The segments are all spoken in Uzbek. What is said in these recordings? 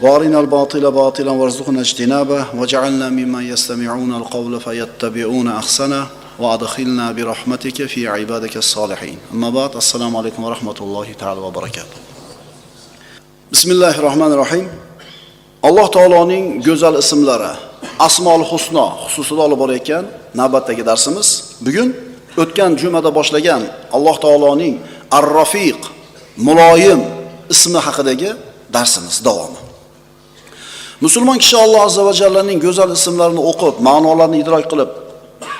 وارنا الباطل باطلا وارزقنا اجتنابه واجعلنا ممن يستمعون القول فيتبعون احسنه وادخلنا برحمتك في عبادك الصالحين اما بعد السلام عليكم ورحمه الله تعالى وبركاته بسم الله الرحمن الرحيم alloh taoloning go'zal ismlari asmol husno xususida olib borayotgan navbatdagi darsimiz bugun o'tgan jumada boshlagan alloh taoloning ar rafiq muloyim ismi haqidagi darsimiz davomi Musulmon kishi alloh azza va jallaning go'zal ismlarini o'qib ma'nolarini idrok qilib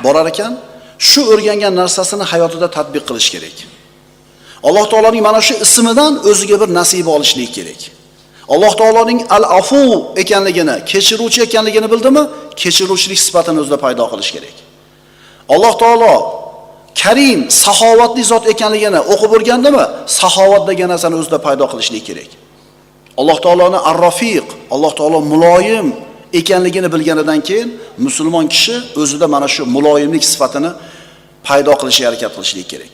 borar ekan shu o'rgangan narsasini hayotida tatbiq qilish kerak. Alloh taoloning mana shu ismidan o'ziga bir nasiba olishlik kerak. Alloh taoloning al afu ekanligini kechiruvchi ekanligini bildimi? Kechiruvchilik sifatini o'zida paydo qilish kerak. Alloh taolo karim saxovatli zot ekanligini o'qib o'rgandimi? Saxovat degan narsani o'zida paydo qilishlik kerak. Alloh taoloni ar rafiq alloh taolo muloyim ekanligini bilganidan keyin musulmon kishi o'zida mana shu muloyimlik sifatini paydo qilishga harakat qilishlik kerak.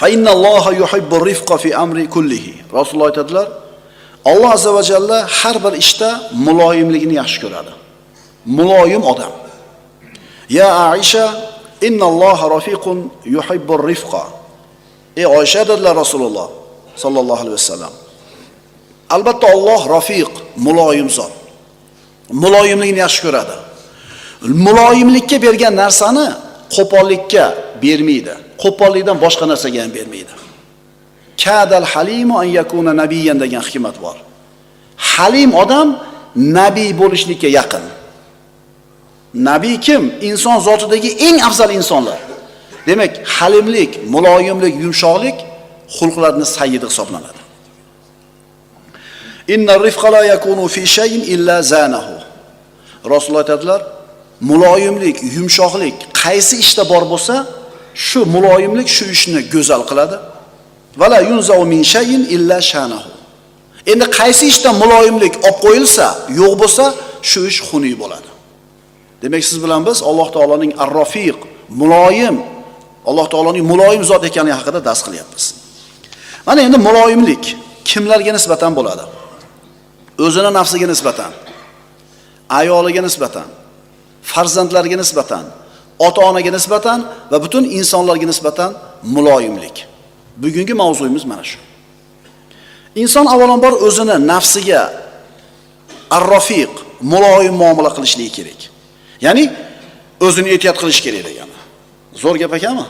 Fa innalloha yuhibbu rifqa fi amri kullihi. Rasululloh aytadilar alloh azza va jalla har bir ishda muloyimligini yaxshi ko'radi. Muloyim odam. Ya aisha innalloha rafiqun yuhibbu rifqa. Ey oysha dedilar rasululloh sollallohu alayhi vasallam. Albatta Alloh rafiq muloyim zot muloyimlikni yaxshi ko'radi. Muloyimlikka bergan narsani qo'pollikka bermaydi. Qo'pollikdan boshqa narsaga ham bermaydi. Kadal halimu an yakuna nabiyan degan hikmat bor. Halim odam nabiy bo'lishlikka yaqin. Nabiy kim? Inson zotidagi eng afzal insonlar. Demak halimlik muloyimlik yumshoqlik xulqlarni sayyidi hisoblanadi. Inna rifqa la yakunu fi shay'in illa zanahu. Rasululloh aytadilar muloyimlik yumshoqlik qaysi ishda bor bo'lsa shu muloyimlik shu ishni go'zal qiladi. Vala yunzau min shay'in illa shanahu. Endi qaysi ishda muloyimlik olib qo'yilsa yo'q bo'lsa shu ish xunuk bo'ladi. Demak siz bilan biz alloh taoloning ar rofiq muloyim alloh taoloning muloyim zot ekanligi haqida dars qilyapmiz. Mana endi muloyimlik. Kimlarga nisbatan bo'ladi? O'zini nafsiga nisbatan ayoliga nisbatan farzandlariga nisbatan ota onaga nisbatan va butun insonlarga nisbatan muloyimlik. Bugungi mavzuyimiz mana shu. Inson avvalambor o'zini nafsiga arrofiq muloyim muomala qilishligi kerak. Ya'ni o'zini ehtiyot qilish kerak degani. Zo'r gap ekanmi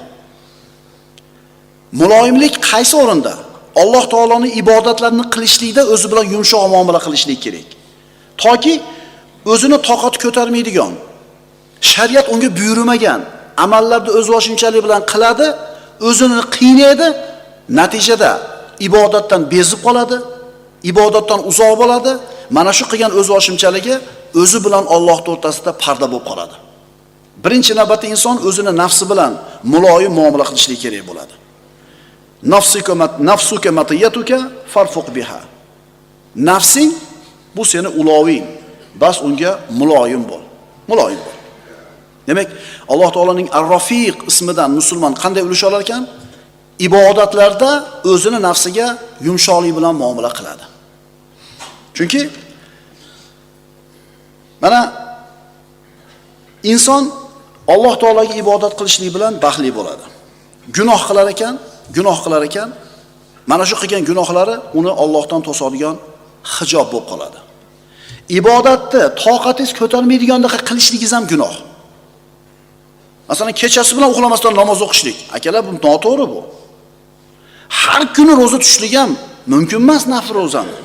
muloyimlik qaysi o'rinda? Alloh taoloning ibodatlarini qilishlikda o'zi bilan yumshoq muomala qilishlik kerak. Toki o'zini toqat ko'tarmaydigan shariat unga buyurmagan amallarni o'z boshimchalik bilan qiladi o'zini qiynaydi natijada ibodatdan bezib qoladi ibodatdan uzoq bo'ladi mana shu qilgan o'z boshimchaligi o'zi bilan Alloh o'rtasida parda bo'lib qoladi. Birinchi navbatda inson o'zini nafsi bilan muloyim muomala qilishlik kerak bo'ladi. Nafsuka matiyatuka farfuq biha. Nafsing bu seni uloving. Bas unga muloyim bo'l. Muloyim bo'l. Demak alloh taoloning ar rofiq ismidan musulmon qanday ulush olar ekan? Ibodatlarda o'zini nafsiga yumshoqlik bilan muomala qiladi. Chunki mana inson alloh taologa ibodat qilishlik bilan baxtli bo'ladi. Gunoh qilar ekan gunoh qilar ekan mana shu qilgan gunohlari uni Allohdan to'sadigan hijob bo'lib qoladi. Ibodatni toqatingiz ko'tarmaydigandaqa qilishligingiz ham gunoh. Masalan kechasi bilan uxlamasdan namoz o'qishlik. Akalar bu noto'g'ri bu. Har kuni ro'za tutishlik ham mumkin emas nafl ro'zani.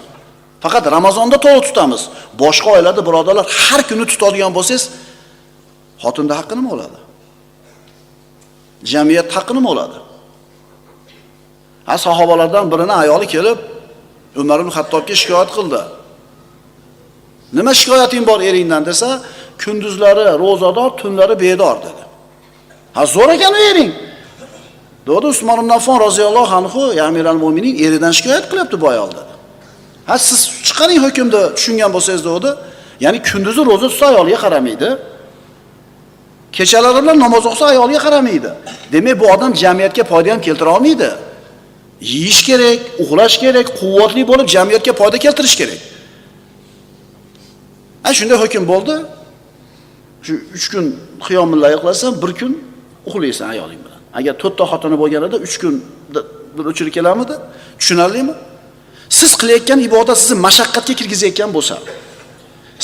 Faqat ramazonda to'g'ri tutamiz. Boshqa oylarda birodarlar har kuni tutadigan bo'lsangiz xotinni haqqi nima bo'ladi? Jamiyat haqqi nima bo'ladi? Ha sahobalardan birini ayoli kelib umar ibn hattobga shikoyat qildi nima shikoyating bor eringdan desa kunduzlari ro'zador, tunlari bedor dedi. Ha zo'r ekan ering. Dedi Usmon ibn Affon roziyallohu anhu, ya amiral mo'minin eridan shikoyat qilyapti bu ayol. Ha siz chiqaring hukmni tushungan bo'lsangiz dedi. Ya'ni kunduzi ro'za tutsa ayolga qaramaydi. Kechalari bilan namoz o'qisa ayolga qaramaydi. Demak, bu odam jamiyatga foyda ham keltira olmaydi. Yeyish kerak, uxlash kerak, quvvatli bo'lib jamiyatga foyda keltirish kerak. Ana shunday hukm bo'ldi. Shu 3 kun qiyomilla yiqlasan, 1 kun uxlaysan ayoling bilan. Agar 4 ta xotini bo'lganida 3 kun bir o'chirib kelamidi? Tushunarlimi? Siz qilayotgan ibodat sizni mashaqqatga kirgizayotgan bo'lsa,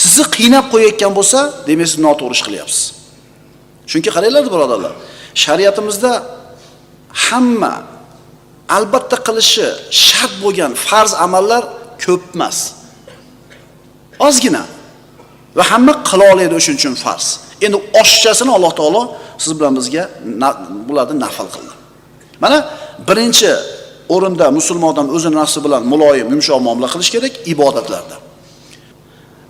sizni qiynab qo'yayotgan bo'lsa, demak siz noto'g'ri ish qilyapsiz. Chunki qaranglar birodarlar, shariatimizda hamma albatta qilishi shart bo'lgan farz amallar ko'p emas. Ozgina. Va hamma qila oladi o'shuning uchun farz. Endi oshiqchasini Alloh taolo siz bilan bizga bularni nafl qildi. Mana birinchi o'rinda musulmon odam o'zini nafsi bilan muloyim, yumshoq muomala qilish kerak ibodatlarda.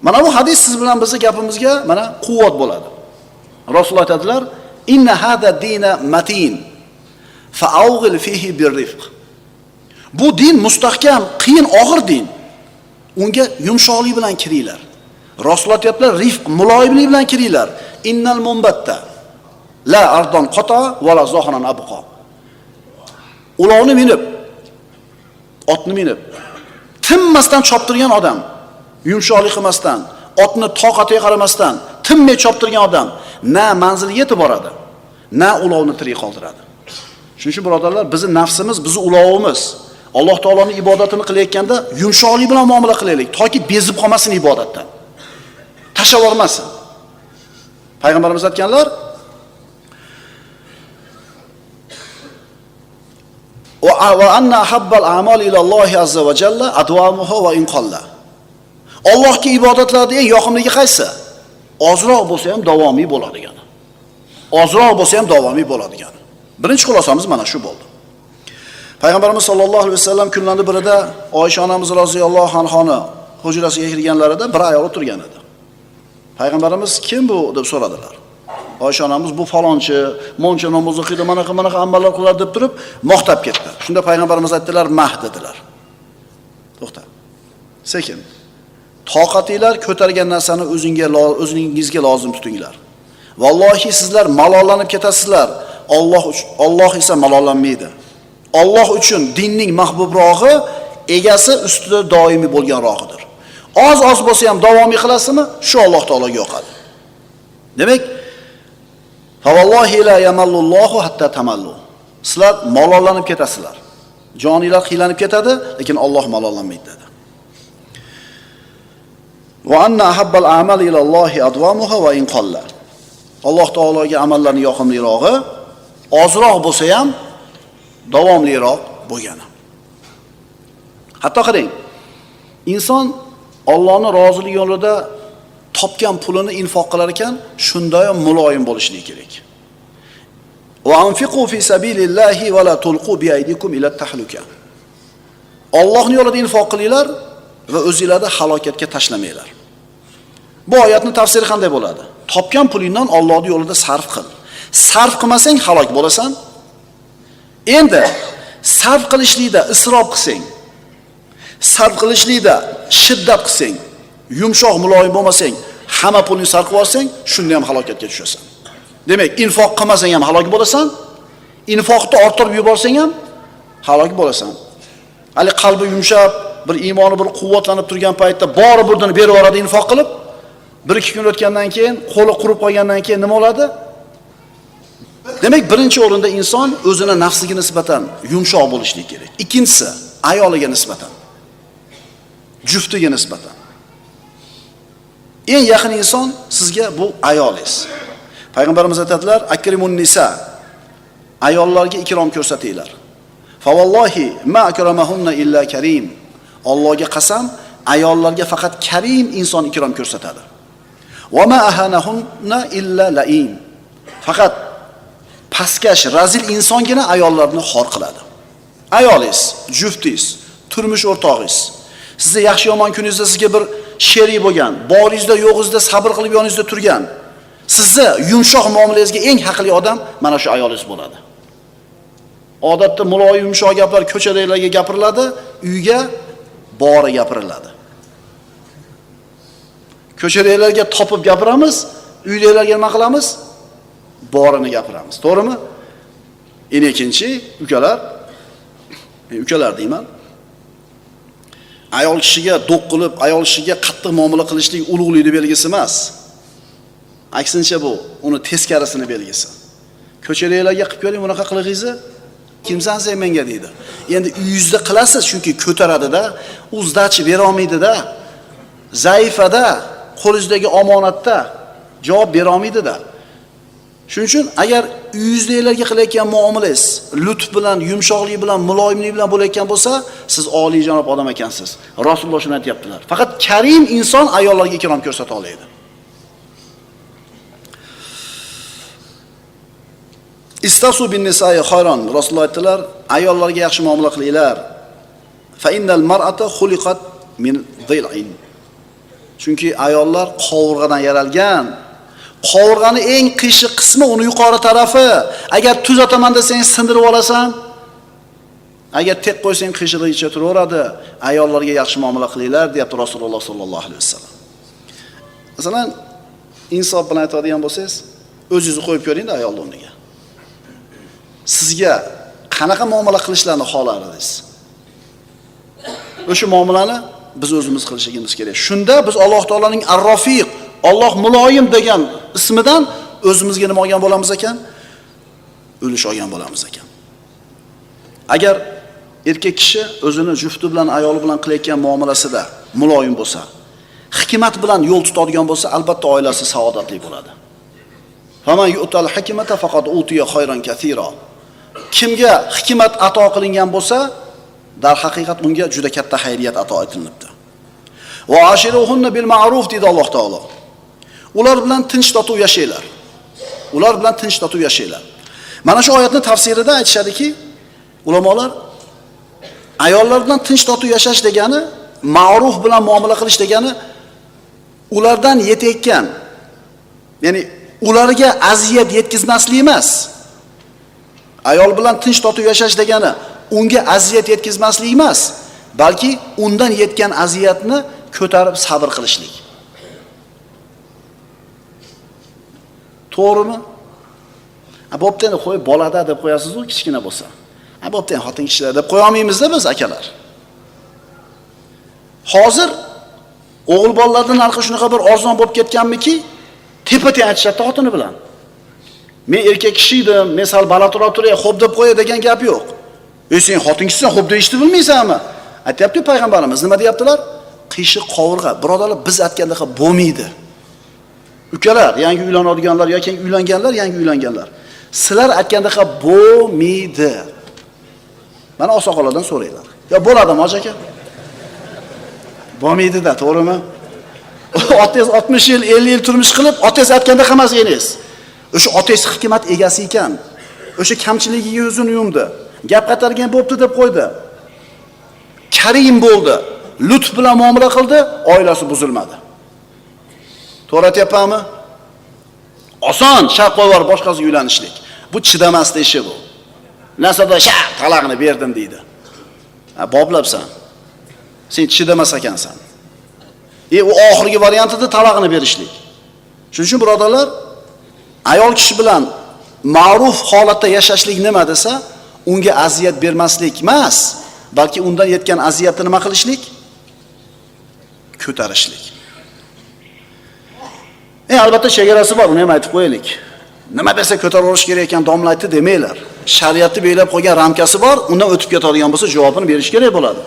Mana bu hadis siz bilan bizning gapimizga mana quvvat bo'ladi. Rasululloh aytadilar: "Inna hada dina matin fa'awghil fihi birrifq." Bu din mustahkam, qiyin, og'ir din. Unga yumshoqlik bilan kiringlar. Rasululloh rifq, muloyimlik bilan kiringlar. Innal mumbatta la ardon qata va la zohran abqa. Ulovni minib, otni minib, tinmasdan choptirgan odam, yumshoqlik qilmasdan, otni toqatiga qaramasdan, tinmay choptirgan odam na manzilga yetib boradi, na ulovni tirik qoldiradi. Shuning uchun birodarlar, bizning nafsimiz, bizning ulovimiz Alloh taoloning ibodatini qilayotganda yumshoqlik bilan muomala qilaylik, toki bezib qolmasin ibodatdan. Tashlab yubormasin. Payg'ambarimiz aytganlar, va anna habbal a'mal ila Allohi azza va jalla adwamuhu va inqalla. Allohga ibodatlarda eng yoqimligi qaysi? Ozroq bo'lsa ham davomiy bo'ladigani. Ozroq bo'lsa ham davomiy bo'ladigani. Birinchi xulosamiz mana shu bo'ldi. Payg'ambarimiz sollallohu alayhi vasallam kunlarning birida Oysha onamiz roziyallohu anhoni hujrasiga kirganlarida bir ayol o'tirgan edi. Payg'ambarimiz kim bu deb so'radilar. Oysha onamiz bu falonchi, moncha namoz o'qiydi, mana qanaqa amallar qiladi deb turib maqtab ketdi. Shunda payg'ambarimiz aytdilar, "Mah" dedilar. To'xta. Sekin. Toqatinglar ko'targan narsani o'zingizga o'zingizga lozim tutinglar. Vallohi sizlar malollanib ketasizlar. Alloh Alloh esa malollanmaydi. Alloh uchun dinning mahbubrog'i egasi ustida doimiy bo'lgan rog'idir. Oz-oz bo'lsa ham davomiy qilasizmi? Shu Alloh taologa yoqadi. Demak, Favallohi la yamallullohu hatta tamallu. Sizlar malollanib ketasizlar. Joninglar qiylanib ketadi, lekin Alloh malollanmaydi dedi. Va anna ahabbal amali ila Allohi adwamuha va in qalla. Alloh taologa amallarning yoqimlirog'i ozroq bo'lsa ham davomliroq bo'lgani. Hatto qarang, inson Allohning roziligi yo'lida topgan pulini infoq qilar ekan, shunda ham muloyim bo'lishligi kerak. Va anfiqu fi sabilillahi va tulqu bi ila. Allohning yo'lida infoq qilinglar va o'zingizlarni halokatga tashlamanglar. Bu oyatning tafsiri qanday bo'ladi? Topgan pulingdan Allohning yo'lida sarf qil. Sarf qilmasang halok bo'lasan. Endi sarf qilishlikda isrof qilsang, sarf qilishlikda shiddat qilsang, yumshoq muloyim bo'lmasang, hamma pulni sarf qilib yuborsang shunda ham halokatga tushasan. Demak, infoq qilmasang ham halok bo'lasan, infoqni orttirib yuborsang ham halok bo'lasan. Hali qalbi yumshab, bir iymoni bir quvvatlanib turgan paytda bori burdini berib yuboradi infoq qilib, bir ikki kun o'tgandan keyin, qo'li qurib qolgandan keyin nima bo'ladi? Demak, birinchi o'rinda inson o'zini nafsiga nisbatan yumshoq bo'lishligi kerak. Ikkinchisi, ayoliga nisbatan. Juftiga nisbatan. Eng yaqin inson sizga bu ayolingiz. Payg'ambarimiz aytadilar: "Akrimun nisa" ayollarga ikrom ko'rsatinglar. Favallohi ma akramahunna illa karim. Allohga qasam, ayollarga faqat karim inson ikrom ko'rsatadi. Va ma ahanahunna illa laim. Faqat pastkash, razil insongina ayollarni xor qiladi. Ayolingiz, juftingiz, turmush o'rtog'ingiz sizni yaxshi yomon kuningizda sizga bir sherik bo'lgan, boringizda yo'g'ingizda sabr qilib yoningizda turgan, Sizni yumshoq muomalangizga eng haqli odam mana shu ayolingiz bo'ladi. Odatda muloyim yumshoq gaplar ko'chadagilarga gapiriladi, uyga bori gapiriladi. Ko'chadagilarga topib gapiramiz, uydagilarga nima qilamiz? Borini gapiramiz. To'g'rimi? Endi ikkinchi ukalar, e, ukalar deyman. Ayol kishiga do'q qilib, ayol kishiga qattiq muomala qilishlik ulug'likni belgisi emas. Aksincha bu uni teskarisini belgisi. Ko'chadagilarga qilib ko'ring bunaqa qilig'ingizni kimsan sen menga deydi. Endi uyingizda qilasiz chunki ko'taradida, u zdachi bera. Zaifada, qo'lingizdagi omonatda javob bera. Shuning uchun agar uyingizdagilarga qilayotgan muomalangiz lutf bilan, yumshoqlik bilan, muloyimlik bilan bo'layotgan bo'lsa, siz oliyjanob odam ekansiz. Rasululloh shuni aytayaptilar. Faqat karim inson ayollarga ikrom ko'rsata oladi. Istasu bin nisa'i khayron. Rasululloh aytdilar, ayollarga yaxshi muomala qilinglar. Fa innal mar'ata xuliqat min dhil'in. Chunki ayollar qovurg'adan yaralgan. Qovurg'ani eng qiyshiq qismi uni yuqori tarafi. Agar tuzataman desang sindirib olasan, agar tek qo'ysang qiyshiqligicha turaveradi. Ayollarga yaxshi muomala qilinglar, deyapti Rasululloh sollallohu alayhi vasallam. Masalan, insof bilan aytadigan bo'lsangiz, o'zingizni qo'yib ko'ringda ayolni o'rniga. Sizga qanaqa muomala qilishlarini xohlardingiz? O'sha muomalani biz o'zimiz qilishimiz kerak. Shunda biz Alloh taolaning Ar-Rafiq, Alloh muloyim degan ismidan o'zimizga nima olgan bo'lamiz ekan? Ulush olgan bo'lamiz ekan. Agar erkak kishi o'zini jufti bilan ayoli bilan qilayotgan muomalasida muloyim bo'lsa, hikmat bilan yo'l tutadigan bo'lsa, albatta oilasi saodatli bo'ladi. Faman yu'tal hikmata faqat utiya khayran kathira. Kimga hikmat ato qilingan bo'lsa, dar haqiqat unga juda katta xayriyat ato etilibdi. Va ashiruhunna bil ma'ruf dedi Alloh taolo. Ular bilan tinch totuv yashanglar Ular bilan tinch totuv yashanglar Mana shu oyatni tafsirida aytishadiki, ulamolar ayollar bilan tinch totuv yashash degani, ma'ruf bilan muomala qilish degani ulardan yetayotgan, ya'ni ularga aziyat yetkazmaslik emas. Ayol bilan tinch totuv yashash degani unga aziyat yetkazmaslik emas, balki undan yetgan aziyatni ko'tarib sabr qilishlik. To'g'rimi? Bo'pti endi bolada deb qo'yasiz-ku kichkina bo'lsa. A bo'pti endi xotin kishilar deb qo'ya olmaymizda biz akalar. Hozir o'g'il bolalarni narxi shunaqa bir arzon bo'lib ketganmiki, tepa-teng aytishadi xotini bilan. Men erkak kishi edim, men sal balandroq turay, xo'p deb qo'ya degan gap yo'q. Ey sen xotin kishisan, xo'p deyishni bilmaysanmi? Aytyapti payg'ambarimiz, nima deyaptilar? Qiyshiq qovurg'a. Birodarlar, biz aytgandaqa bo'lmaydi. Ukalar, yangi uylanadiganlar yoki uylanganlar, yangi uylanganlar. Sizlar aytgandaqa bo'lmaydi. Mana oqsoqollardan so'ranglar. Yo bo'ladimi, hoji aka? bo'lmaydida to'g'rimi? Otangiz 60 yil, 50 yil turmush qilib, otangiz aytgandaqa emas eningiz. O'sha otangiz hikmat egasi ekan. O'sha kamchiligiga yuzini yumdi. Gap qaytargan bo'pti deb qo'ydi. Karim bo'ldi. Lutf bilan muomala qildi, oilasi buzilmadi. To'g'ri aytyapmanmi? Oson shart qo'yib boshqasiga uylanishlik. Bu chidamaslik ishi bu. Nasada sha talaqni berdim deydi. Ha, boblabsan. Sen chidamas ekansan. E u oxirgi variantida talaqni berishlik. Shuning uchun birodarlar, ayol kishi bilan ma'ruf holatda yashashlik nima desa, unga aziyat bermaslik emas, balki undan yetgan aziyatni nima qilishlik? Ko'tarishlik. E albatta chegarasi bor, uni ham aytib qo'yaylik. Nima desa ko'taraverish kerak ekan domla aytdi demanglar. Shariatni belgilab qo'ygan ramkasi bor, undan o'tib ketadigan bo'lsa javobini berish kerak bo'ladi.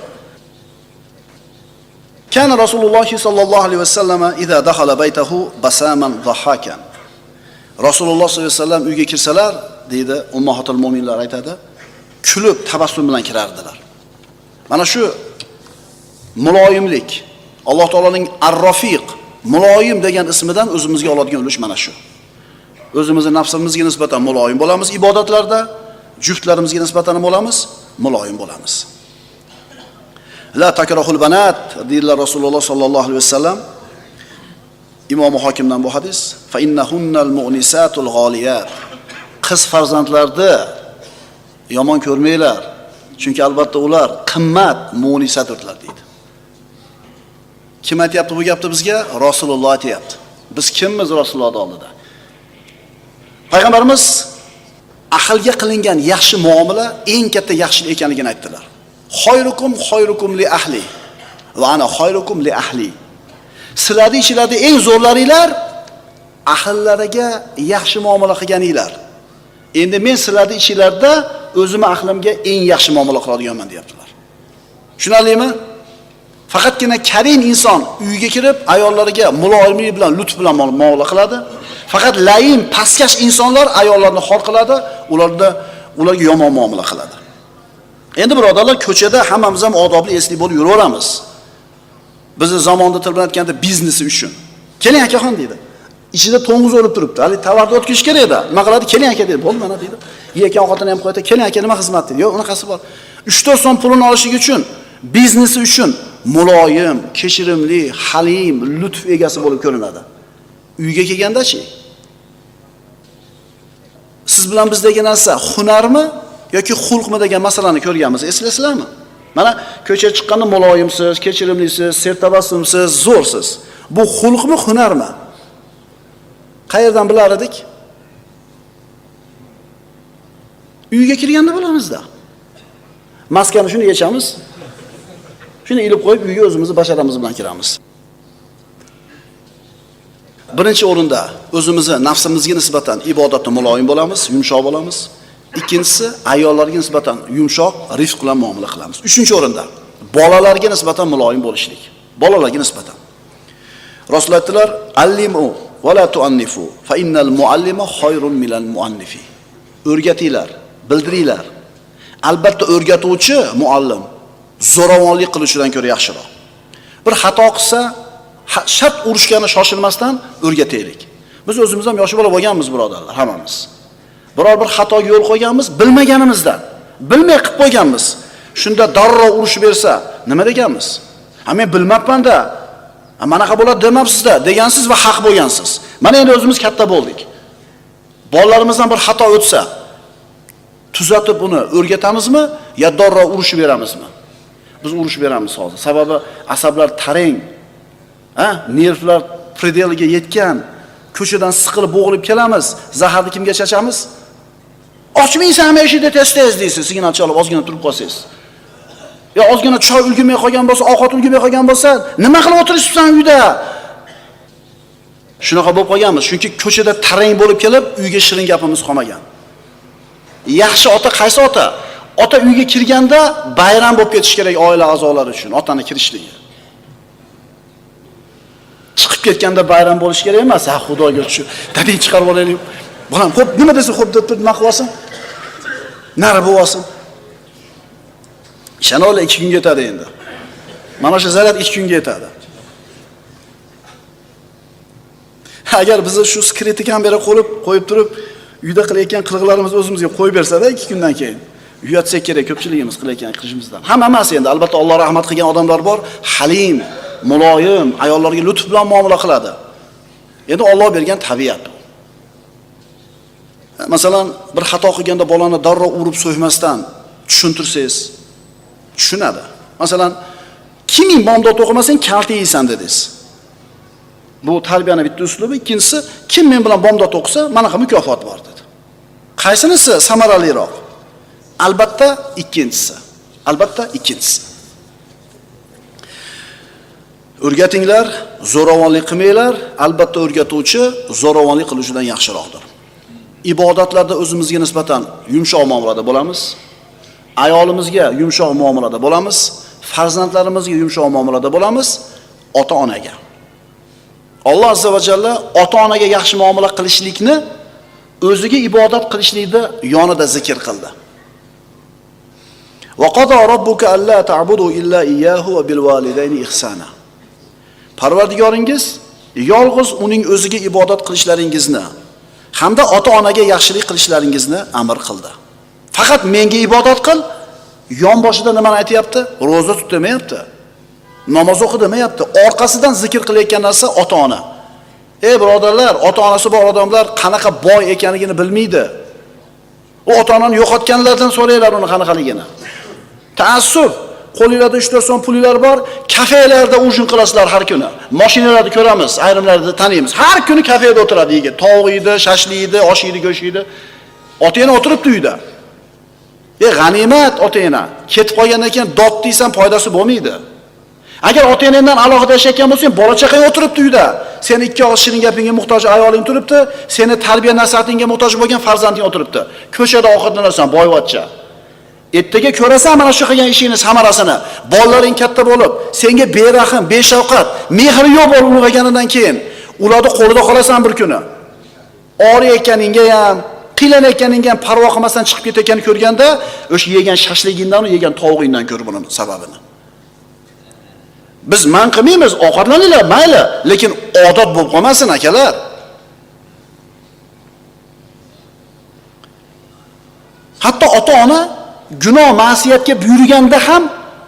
Kana Rasululloh sallallohu alayhi vasallam idza dakhala baytahu basaman dhahakan. Rasululloh sollallohu alayhi vasallam uyga kirsalar, deydi ummahatul mu'minlar aytadi, kulib tabassum bilan kirardilar. Mana shu muloyimlik, Alloh taolaning Ar-Rafiq, muloyim degan ismidan o'zimizga oladigan ulush mana shu. o'zimizni nafsimizga nisbatan muloyim bo'lamiz ibodatlarda, juftlarimizga nisbatan bo'lamiz, muloyim bo'lamiz. La takrahul banat deydilar Rasululloh sallallohu alayhi vasallam. Imom Hokimdan bu hadis fa innahunnal mu'nisatul g'oliyat. Qiz farzandlarni yomon ko'rmanglar. Chunki albatta ular qimmat mu'nisatdirlar deydi. Kim aytyapti bu gapni bizga? Rasululloh aytyapti. Biz kimmiz Rasululloh oldida? Payg'ambarimiz ahlga qilingan yaxshi muomala eng katta yaxshilik ekanligini aytdilar. Xoyrukum xoyrukum li ahli va ana xoyrukum li ahli. Sizlarni ichinglarda eng zo'rlaringlar ahllariga yaxshi muomala qilganinglar. Endi men sizlarni ichinglarda o'zim ahlimga eng yaxshi muomala qiladiganman deyaptilar. Tushunarlimi? Faqatgina karim inson uyga kirib ayollariga muloyimlik bilan, lutf bilan muomala qiladi. Faqat layin, pastkash insonlar ayollarni xor qiladi, ularda ularga yomon muomala qiladi. Endi birodarlar, ko'chada hammamiz ham odobli esli bo'lib yuraveramiz. Bizni zamonda til bilan aytganda biznesi uchun. Keling akaxon deydi. Ichida to'ng'iz o'lib turibdi. Hali tovarni o'tkish kerak edi. Nima qiladi? Keling aka deydi. Bo'ldi mana deydi. Yekan ovqatini ham qo'yadi. Keling aka nima xizmat deydi. Yo'q, unaqasi bor. 3-4 so'm pulini olishi uchun, biznesi uchun muloyim, kechirimli, halim, lutf egasi bo'lib ko'rinadi. Uyga kelganda-chi? Siz bilan bizdagi narsa hunarmi yoki xulqmi degan masalani ko'rganmiz. eslaysizlarmi? Mana ko'chaga chiqqanda muloyimsiz, kechirimlisiz, sertabassumsiz, zo'rsiz. Bu xulqmi, hunarmi? Qayerdan bilar edik? Uyga kirganda bilamizda. Maskani shuni yechamiz. Shuni ilib qo'yib uyga o'zimizni basharamiz bilan kiramiz. Birinchi o'rinda o'zimizni nafsimizga nisbatan ibodatda muloyim bo'lamiz, yumshoq bo'lamiz. Ikkinchisi ayollarga nisbatan yumshoq, rifq bilan muomala qilamiz. Uchinchi o'rinda bolalarga nisbatan muloyim bo'lishlik. Bolalarga nisbatan. Rasul aytdilar: "Allimu va la tuannifu, fa innal muallima khayrun minal muannifi." O'rgatinglar, bildiringlar. Albatta o'rgatuvchi muallim zo'ravonlik qilishdan ko'ra yaxshiroq. Bir xato qilsa, shart urishgani shoshilmasdan o'rgataylik. Biz o'zimiz ham yoshi bola bo'lganmiz, birodarlar, hammamiz. Biror bir xatoga yo'l qo'yganmiz, bilmaganimizdan, bilmay qilib qo'yganmiz. Shunda darrov urushib bersa, nima deganmiz? Ha men bilmabmanda Manaqa bo'ladi demabsiz-da, degansiz va haq bo'lgansiz. Mana endi o'zimiz katta bo'ldik. Bolalarimizdan bir xato o'tsa, tuzatib uni o'rgatamizmi yo darrov urushib beramizmi? Biz urush beramiz hozir. Sababi asablar tarang, ha, nervlar predeliga yetgan, ko'chadan siqilib bo'g'ilib kelamiz. Zaharni kimga chachamiz? Ochmaysan ham eshikda tez-tez deysiz, signal chalib ozgina turib qolsangiz. yo ozgina choy ulgurmay qolgan bo'lsa, ovqat ulgurmay qolgan bo'lsa, nima qilib o'tirishibsan uyda? Shunaqa bo'lib qolganmiz, chunki ko'chada tarang bo'lib kelib, uyga shirin gapimiz qolmagan. Yaxshi ota qaysi ota? Ota uyga kirganda bayram bo'lib ketish kerak oila a'zolari uchun, otani kirishligi. Chiqib ketganda bayram bo'lish kerak emas. Ha, xudoga shu. Dading chiqarib olaylik. Bolam, xo'p, nima desa xo'p deb turib nima qilib olsin? Nari bo'lib olsin. Ishanola 2 kunga yetadi endi. Mana shu zaryad 2 kunga yetadi. Agar bizni shu skritikam bera qo'yib qo'yib turib, uyda qilayotgan qiliqlarimizni o'zimizga qo'yib bersa-da 2 kundan keyin uyatsak kerak ko'pchiligimiz qilayotgan qilishimizdan. Hamma emas endi, albatta Alloh rahmat qilgan odamlar bor, halim, muloyim, ayollarga lutf bilan muomala qiladi. Endi Alloh bergan tabiat. Masalan, bir xato qilganda bolani darrov urib so'ymasdan tushuntirsangiz, tushunadi. Masalan, kiming bomdod o'qimasang kalta yeysan dedingiz. Bu tarbiyani bitta uslubi, ikkinchisi kim men bilan bomdod o'qisa, mana bunaqa mukofot bor dedi. Qaysinisi samaraliroq? Albatta ikkinchisi. Albatta ikkinchisi. O'rgatinglar, zo'ravonlik qilmanglar, albatta o'rgatuvchi zo'ravonlik qilishidan yaxshiroqdir. Ibodatlarda o'zimizga nisbatan yumshoq muomalada bo'lamiz. Ayolimizga yumshoq muomalada bo'lamiz, farzandlarimizga yumshoq muomalada bo'lamiz, ota-onaga. Alloh azza va jalla ota-onaga yaxshi muomala qilishlikni o'ziga ibodat qilishlikni yonida zikr qildi. Va qada robbuka alla ta'budu illa iyyahu va bil validayni ihsana. Parvardigoringiz yolg'iz uning o'ziga ibodat qilishlaringizni hamda ota-onaga yaxshilik qilishlaringizni amr qildi. Faqat menga ibodat qil, yon boshida nimani aytayapti? Roza tut demayapti. Namoz o'qi demayapti. Orqasidan zikr qilayotgan narsa ota-ona. ey birodarlar ota onasi bor odamlar qanaqa boy ekanligini bilmaydi u ota onani yo'qotganlardan so'ranglar uni qanaqaligini Taassub. qo'linglarda uch to'rt so'm pulinglar bor. Kafelarda ujin qilasizlar har kuni. Mashinalarni ko'ramiz ayrimlarni taniymiz. Har kuni kafeda o'tiradi yigit. Tovuq yeydi shashlik yeydi osh yeydi go'sht yeydi otangni o'tiribdi uyda. E g'animat otangni ketib qolgandan keyin dod deysan foydasi bo'lmaydi. Agar otangdan alohida yashayotgan bo'lsang bola chaqang o'tiribdi uyda. Seni ikki og'iz shirin gapingga muhtoj ayoling turibdi. Seni tarbiya nasihatingga muhtoj bo'lgan farzanding o'tiribdi. Ko'chada ovqatlanasan boyvachcha. Ertaga ko'rasan mana shu qilgan ishingni samarasini bolalaring katta bo'lib senga berahm beshafqat mehri yo'q bo'lib ulg'ayganidan keyin ularni qo'lida qolasan bir kuni og'riyotganingga ham qiylanayotganingga ham parvo qilmasdan chiqib ketayotganini ko'rganda o'sha yegan shashligingdan yegan tovug'ingdan ko'r buni sababini biz man qilmaymiz ovqatlaninglar mayli lekin odat bo'lib qolmasin akalar hatto ota ona gunoh ma'siyatga buyurganda ham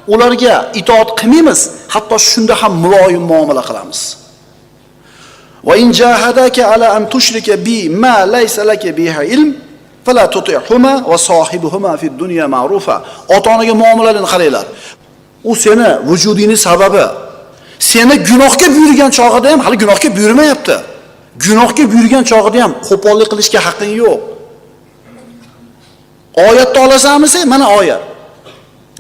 ularga itoat qilmaymiz. Hatto shunda ham muloyim muomala qilamiz. Va in jahadaka ala an tushrika bi ma laysa laka biha ilm fala tuti'huma va sohibuhuma fid dunya ma'rufa. Ota onaga muomalalarni qaranglar. U seni vujudingni sababi seni gunohga buyurgan chog'ida ham hali gunohga buyurmayapti. Gunohga buyurgan chog'ida ham qo'pollik qilishga haqqing yo'q oyatni olasanmi sen mana oyat.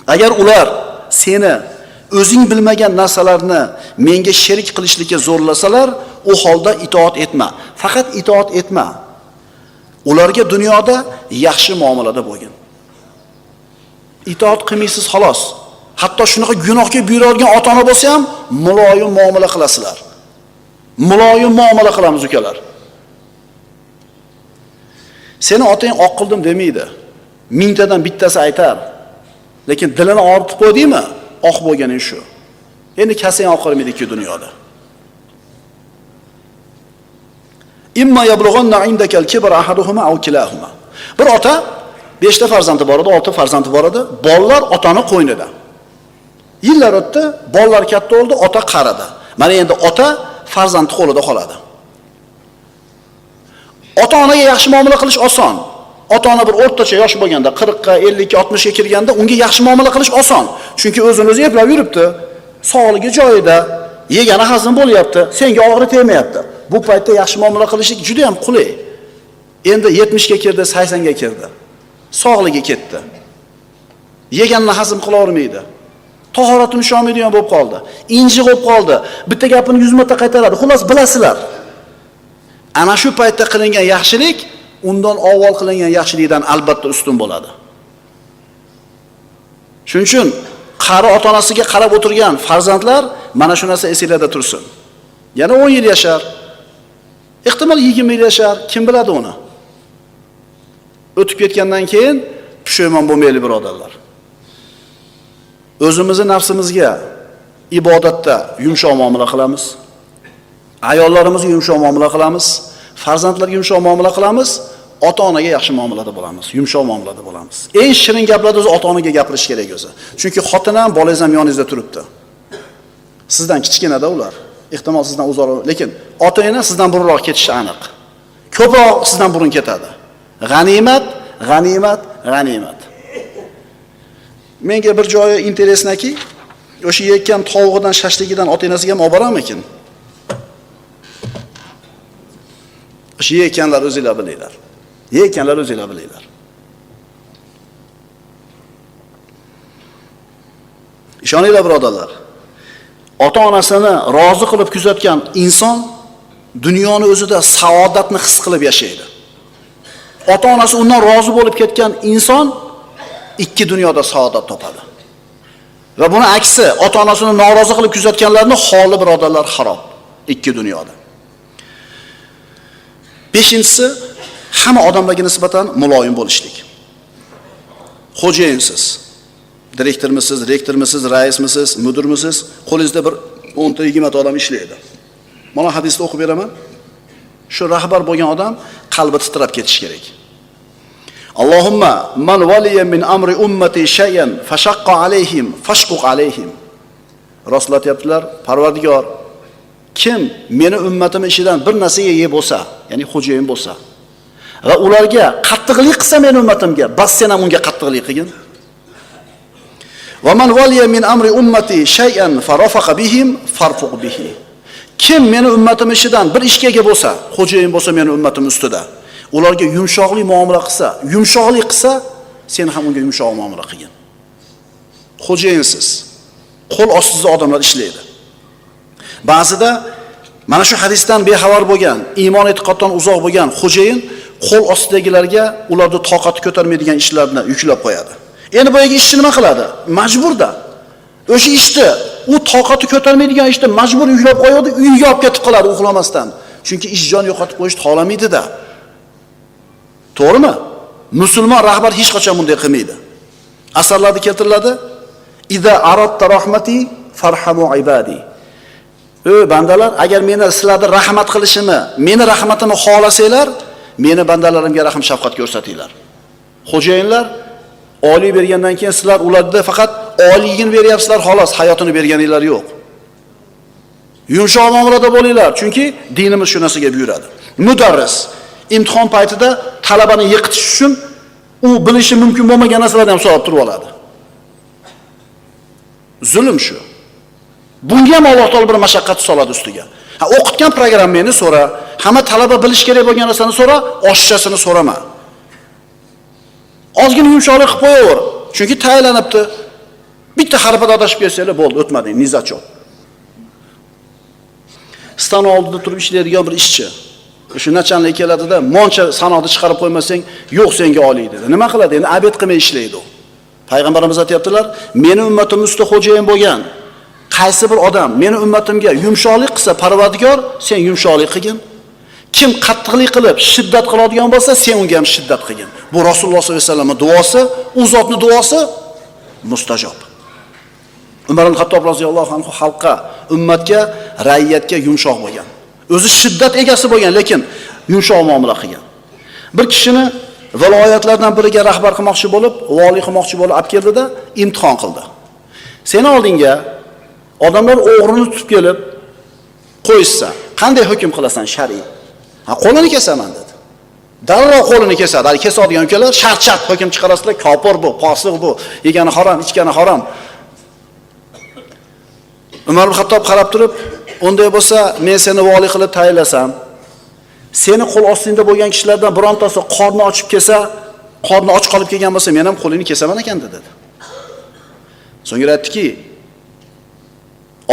Agar ular seni o'zing bilmagan narsalarni menga sherik qilishlikka zo'rlasalar u holda itoat etma. Faqat itoat etma. Ularga dunyoda yaxshi muomalada bo'lgin. Itoat qilmaysiz xolos. Hatto shunaqa gunohga buyuradigan ota ona bo'lsa ham muloyim muomala qilasizlar. Muloyim muomala qilamiz ukalar. Seni otang oq qildim demaydi. Mingtadan bittasi aytar. Lekin dilini og'ritib qo'ydingmi? Oq bo'lganing shu. Endi kasang oqarmaydi ikki dunyoda. İmma yablughanna indakal kibra ahaduhuma aw kilahuma. Bir ota beshta farzandi bor edi olti farzandi bor edi bolalar otani qo'ynida. Yillar o'tdi bolalar katta bo'ldi ota qaridi mana endi ota farzandi qo'lida qoladi. Ota onaga yaxshi muomala qilish oson ota ona bir o'rtacha yosh bo'lganda qirqqa ellikka oltmishga kirganda unga yaxshi muomala qilish oson. Chunki o'zini o'zi eplab yuribdi. Sog'ligi joyida yegani hazm bo'lyapti senga og'ri bu paytda yaxshi muomala qilishlik juda ham qulay. Endi yetmishga kirdi saksonga kirdi. Sog'ligi ketdi. Yeganini hazm qilavermaydi. Tahorati usholmaydigan bo'lib qoldi. İnjiq bo'lib qoldi. Bitta gapini yuz marta qaytaradi. Xullas ana shu paytda qilingan yaxshilik undan avval qilingan yaxshilikdan albatta ustun bo'ladi. Shuning uchun qari ota onasiga qarab o'tirgan farzandlar mana shu narsa esinglarda tursin. Yana o'n yil yashar ehtimol yigirma yil yashar kim biladi uni? O'tib ketgandan keyin pushaymon bo'lmaylik birodarlar. O'zimizni nafsimizga ibodatda yumshoq muomala qilamiz. Ayollarimizga yumshoq muomala qilamiz. Farzandlarga yumshoq muomala qilamiz ota onaga yaxshi muomalada bo'lamiz yumshoq muomalada bo'lamiz. Eng shirin gaplarni o'zi ota onaga gapirish kerak o'zi. Chunki xotin ham bolangiz ham yoningizda turibdi. Sizdan kichkinada ular. Ehtimol sizdan uzoqroq lekin ota ona sizdan burunroq ketishi aniq. Ko'proq sizdan burun ketadi. G'animat g'animat g'animat. Menga bir joyi interesnaki o'sha yeyotgan tovug'idan shashligidan ota onasiga ham olib boramikin o'sha yeyotganlar o'zinglar bilinglar yeyotganlar o'zinglar bilinglar ishoninglar birodarlar ota onasini rozi qilib kuzatgan inson dunyoni o'zida saodatni his qilib yashaydi ota onasi undan rozi bo'lib ketgan inson ikki dunyoda saodat topadi va buni aksi ota onasini norozi qilib kuzatganlarni holi birodarlar xarob ikki dunyoda beshinchisi hamma odamlarga nisbatan muloyim bo'lishlik. Xo'jayinsiz direktormisiz rektormisiz raismisiz mudirmisiz qo'lingizda bir o'nta yigirmata odam ishlaydi. Mana hadisni o'qib beraman. Shu rahbar bo'lgan odam qalbi titrab ketishi kerak. Allohimma man valiya min amri ummati shay'an fashaqqa alayhim fashquq alayhim. Rostlatyaptilar parvardigor kim meni ummatim ishidan bir narsaga ega bo'lsa, ya'ni xo'jayin bo'lsa va ularga qattiqlik qilsa meni ummatimga, bas sen ham unga qattiqlik qilgin. Man waliya min amri ummati shay'an farafaqa bihim farfuq bihi. Kim meni ummatim ishidan bir ishga ega bo'lsa, xo'jayin bo'lsa meni ummatim ustida, ularga yumshoqlik muomala qilsa, yumshoqlik qilsa, sen ham unga yumshoq muomala qilgin. Xo'jayinsiz, qo'l ostida odamlar ishlaydi. Ba'zida mana shu hadisdan bexabar bo'lgan, iymon e'tiqoddan uzoq bo'lgan xo'jayin qo'l ostidagilarga ularni toqati ko'tarmaydigan ishlarni yuklab qo'yadi. Endi boyagi ishchi nima qiladi? Majburda. O'sha ishni, u toqati ko'tarmaydigan ishni majbur yuklab qo'yadi, uyiga olib ketib qoladi uxlamasdan. Chunki ish jon yo'qotib qo'yishni xohlamaydida. To'g'rimi? Musulmon rahbar hech qachon bunday qilmaydi. Asarlarda keltiriladi: "Iza aradta rahmati farhamu ibadi." Ey bandalar, agar meni sizlarni rahmat qilishimni, meni rahmatimni xohlasanglar, meni bandalarimga rahm shafqat ko'rsatinglar. Xo'jayinlar oliy bergandan keyin sizlar ularda faqat oliyligini beryapsizlar, xolos, hayotini berganinglar yo'q. Yumshoq muomalada bo'linglar, chunki dinimiz shu narsaga buyuradi. Mudarris imtihon paytida talabani yiqitish uchun u bilishi mumkin bo'lmagan narsalarni ham so'rab turib oladi. Zulm shu. Bunga ham Alloh taolo bir mashaqqat soladi ustiga. Ha, o'qitgan programmangni so'ra, hamma talaba bilish kerak bo'lgan narsani so'ra, oshchasini so'rama. Ozgina yumshoqlik qilib qo'yaver. Chunki tayinlanibdi. Bitta harfda adashib kelsanglar bo'ldi, o'tmading, nizachon. Stan oldida turib ishlaydigan bir ishchi. O'sha nachanlik keladida, moncha sanoqni chiqarib qo'ymasang, yo'q senga oliy dedi. Nima qiladi? Endi abed qilmay ishlaydi u. Payg'ambarimiz aytayaptilar, meni ummatim ustida xo'jayin bo'lgan qaysi bir odam meni ummatimga yumshoqlik qilsa, Parvardigor, sen yumshoqlik qilgin. Kim qattiqlik qilib, shiddat qiladigan bo'lsa, sen unga ham shiddat qilgin. Bu Rasululloh sollallohu alayhi vasallamning duosi, u zotning duosi mustajob. Umar ibn Xattob roziyallohu anhu xalqqa, ummatga, rayyatga yumshoq bo'lgan. O'zi shiddat egasi bo'lgan, lekin yumshoq muomala qilgan. Bir kishini viloyatlardan biriga rahbar qilmoqchi bo'lib, vali qilmoqchi bo'lib olib keldida imtihon qildi. Seni oldingga odamlar o'g'rini tutib kelib qo'yishsa, qanday hukm qilasan shar'iy? Ha, qo'lini kesaman dedi. Darrov qo'lini kesadi. Hali kesadigan ukalar shart-shart hukm chiqarasizlar, kofir bu, fosiq bu, yegani harom, ichgani harom. Umar ibn Xattob qarab turib, unday bo'lsa, men seni vali qilib tayinlasam, seni qo'l ostingda bo'lgan kishilardan birontasi qorni ochib kelsa, qorni och qolib kelgan bo'lsa, men ham qo'lini kesaman ekan dedi. So'ngra aytdiki,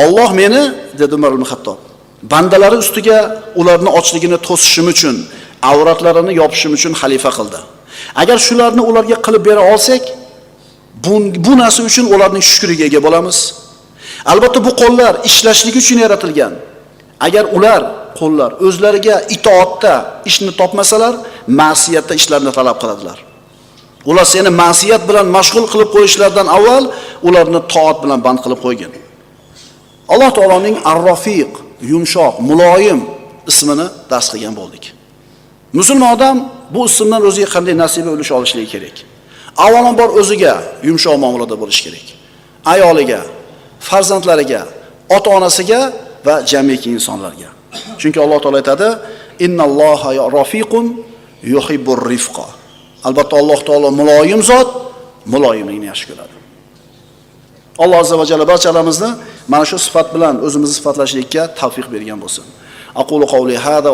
Alloh meni dedi Umar ibn Xattob, bandalari ustiga ularni ochligini to'sishim uchun, avratlarini yopishim uchun xalifa qildi. Agar shularni ularga qilib bera olsak, bu, bu narsa uchun ularning shukriga ega bo'lamiz. Albatta bu qo'llar ishlashligi uchun yaratilgan. Agar ular qo'llar o'zlariga itoatda ishni topmasalar, ma'siyatda ishlarni talab qiladilar. Ular seni ma'siyat bilan mashg'ul qilib qo'yishlaridan avval ularni toat bilan band qilib qo'ygin. Alloh taoloning arrofiq yumshoq, muloyim ismini dars qilgan bo'ldik. Musulmon odam bu ismdan o'ziga qanday nasiba ulush olishligi kerak. Avvalambor o'ziga yumshoq muomalada bo'lish kerak. Ayoliga, farzandlariga, ota-onasiga va jamiki insonlarga. Chunki Alloh taolo aytadi: "Innalloha rafiqun yuhibbur rifqa." Albatta Alloh taolo muloyim zot, muloyimlikni yaxshi ko'radi. Alloh azza va jalla barchalarimizni mana shu sifat bilan o'zimizni sifatlashlikka tavfiq bergan bo'lsin. Aqulu qawli hada